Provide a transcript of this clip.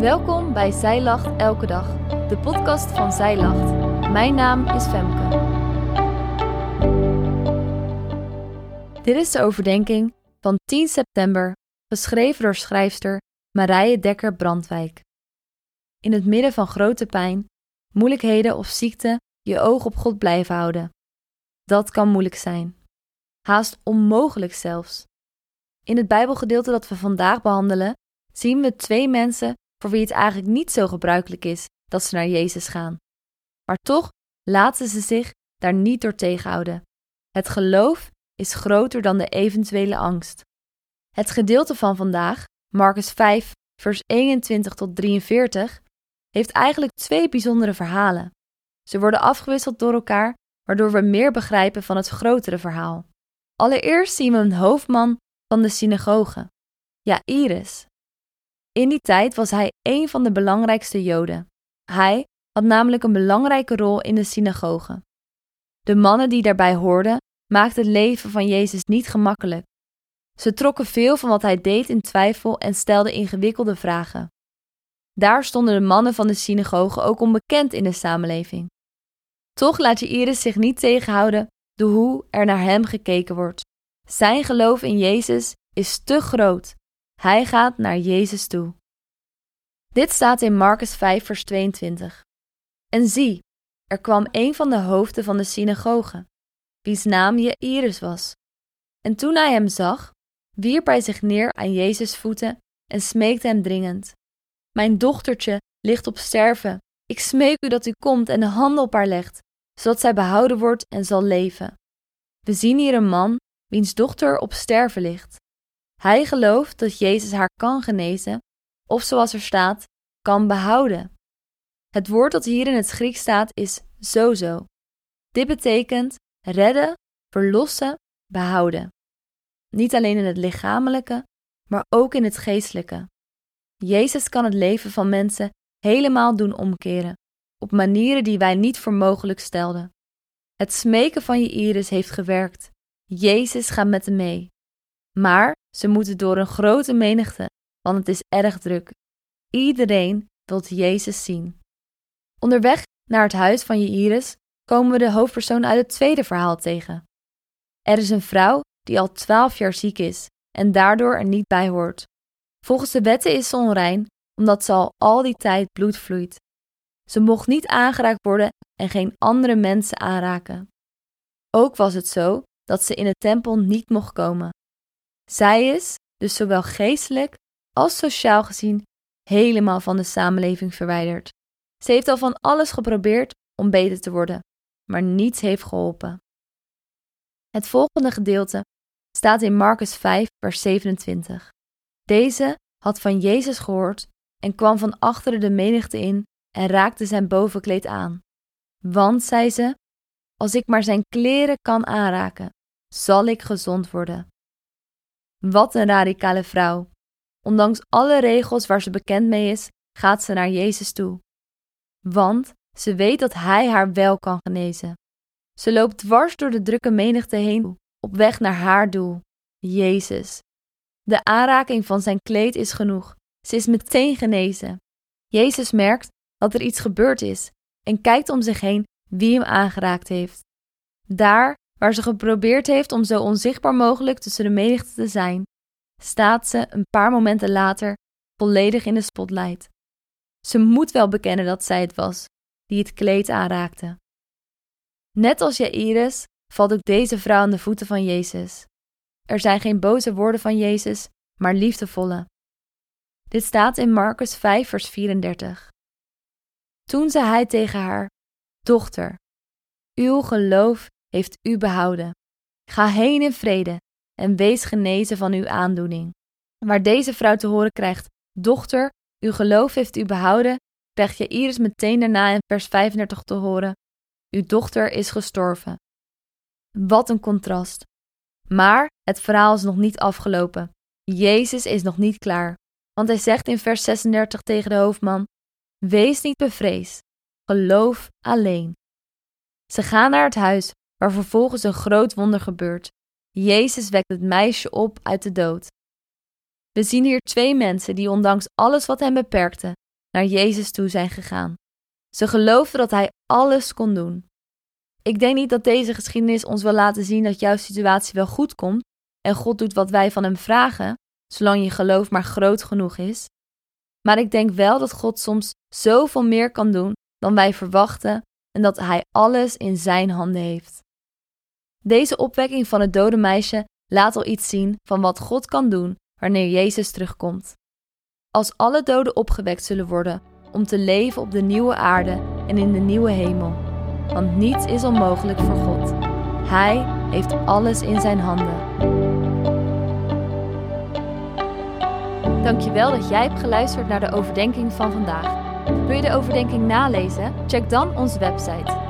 Welkom bij Zij Lacht Elke Dag, de podcast van Zij Lacht. Mijn naam is Femke. Dit is de overdenking van 10 september, geschreven door schrijfster Marije Dekker Brandwijk. In het midden van grote pijn, moeilijkheden of ziekte je oog op God blijven houden. Dat kan moeilijk zijn. Haast onmogelijk zelfs. In het Bijbelgedeelte dat we vandaag behandelen, zien we twee mensen voor wie het eigenlijk niet zo gebruikelijk is dat ze naar Jezus gaan. Maar toch laten ze zich daar niet door tegenhouden. Het geloof is groter dan de eventuele angst. Het gedeelte van vandaag, Marcus 5, vers 21 tot 43, heeft eigenlijk twee bijzondere verhalen. Ze worden afgewisseld door elkaar, waardoor we meer begrijpen van het grotere verhaal. Allereerst zien we een hoofdman van de synagoge, Jairus. In die tijd was hij een van de belangrijkste Joden. Hij had namelijk een belangrijke rol in de synagoge. De mannen die daarbij hoorden, maakten het leven van Jezus niet gemakkelijk. Ze trokken veel van wat hij deed in twijfel en stelden ingewikkelde vragen. Daar stonden de mannen van de synagoge ook onbekend in de samenleving. Toch laat Iris zich niet tegenhouden door hoe er naar hem gekeken wordt. Zijn geloof in Jezus is te groot. Hij gaat naar Jezus toe. Dit staat in Marcus 5, vers 22. En zie, er kwam een van de hoofden van de synagoge, wiens naam Jairus was. En toen hij hem zag, wierp hij zich neer aan Jezus' voeten en smeekte hem dringend. Mijn dochtertje ligt op sterven. Ik smeek u dat u komt en de handen op haar legt, zodat zij behouden wordt en zal leven. We zien hier een man wiens dochter op sterven ligt. Hij gelooft dat Jezus haar kan genezen, of zoals er staat, kan behouden. Het woord dat hier in het Grieks staat is sozo. Dit betekent redden, verlossen, behouden. Niet alleen in het lichamelijke, maar ook in het geestelijke. Jezus kan het leven van mensen helemaal doen omkeren, op manieren die wij niet voor mogelijk stelden. Het smeken van je iris heeft gewerkt. Jezus gaat met hem mee. Maar ze moeten door een grote menigte, want het is erg druk. Iedereen wil Jezus zien. Onderweg naar het huis van Jairus komen we de hoofdpersoon uit het tweede verhaal tegen. Er is een vrouw die al twaalf jaar ziek is en daardoor er niet bij hoort. Volgens de wetten is ze onrein, omdat ze al al die tijd bloed vloeit. Ze mocht niet aangeraakt worden en geen andere mensen aanraken. Ook was het zo dat ze in de tempel niet mocht komen. Zij is, dus zowel geestelijk als sociaal gezien, helemaal van de samenleving verwijderd. Ze heeft al van alles geprobeerd om beter te worden, maar niets heeft geholpen. Het volgende gedeelte staat in Marcus 5, vers 27. Deze had van Jezus gehoord en kwam van achteren de menigte in en raakte zijn bovenkleed aan. Want, zei ze, als ik maar zijn kleren kan aanraken, zal ik gezond worden. Wat een radicale vrouw. Ondanks alle regels waar ze bekend mee is, gaat ze naar Jezus toe. Want ze weet dat Hij haar wel kan genezen. Ze loopt dwars door de drukke menigte heen op weg naar haar doel, Jezus. De aanraking van zijn kleed is genoeg. Ze is meteen genezen. Jezus merkt dat er iets gebeurd is en kijkt om zich heen wie hem aangeraakt heeft. Daar waar ze geprobeerd heeft om zo onzichtbaar mogelijk tussen de menigte te zijn, staat ze een paar momenten later volledig in de spotlight. Ze moet wel bekennen dat zij het was die het kleed aanraakte. Net als Jairus valt ook deze vrouw aan de voeten van Jezus. Er zijn geen boze woorden van Jezus, maar liefdevolle. Dit staat in Marcus 5, vers 34. Toen zei hij tegen haar: Dochter, uw geloof heeft u behouden. Ga heen in vrede en wees genezen van uw aandoening. Waar deze vrouw te horen krijgt: Dochter, uw geloof heeft u behouden, krijgt je Iris meteen daarna in vers 35 te horen: Uw dochter is gestorven. Wat een contrast. Maar het verhaal is nog niet afgelopen. Jezus is nog niet klaar. Want hij zegt in vers 36 tegen de hoofdman: Wees niet bevreesd, geloof alleen. Ze gaan naar het huis, waar vervolgens een groot wonder gebeurt. Jezus wekt het meisje op uit de dood. We zien hier twee mensen die ondanks alles wat hen beperkte, naar Jezus toe zijn gegaan. Ze geloofden dat Hij alles kon doen. Ik denk niet dat deze geschiedenis ons wil laten zien dat jouw situatie wel goed komt en God doet wat wij van Hem vragen, zolang je geloof maar groot genoeg is. Maar ik denk wel dat God soms zoveel meer kan doen dan wij verwachten en dat Hij alles in Zijn handen heeft. Deze opwekking van het dode meisje laat al iets zien van wat God kan doen wanneer Jezus terugkomt. Als alle doden opgewekt zullen worden om te leven op de nieuwe aarde en in de nieuwe hemel. Want niets is onmogelijk voor God. Hij heeft alles in zijn handen. Dankjewel dat jij hebt geluisterd naar de overdenking van vandaag. Wil je de overdenking nalezen? Check dan onze website.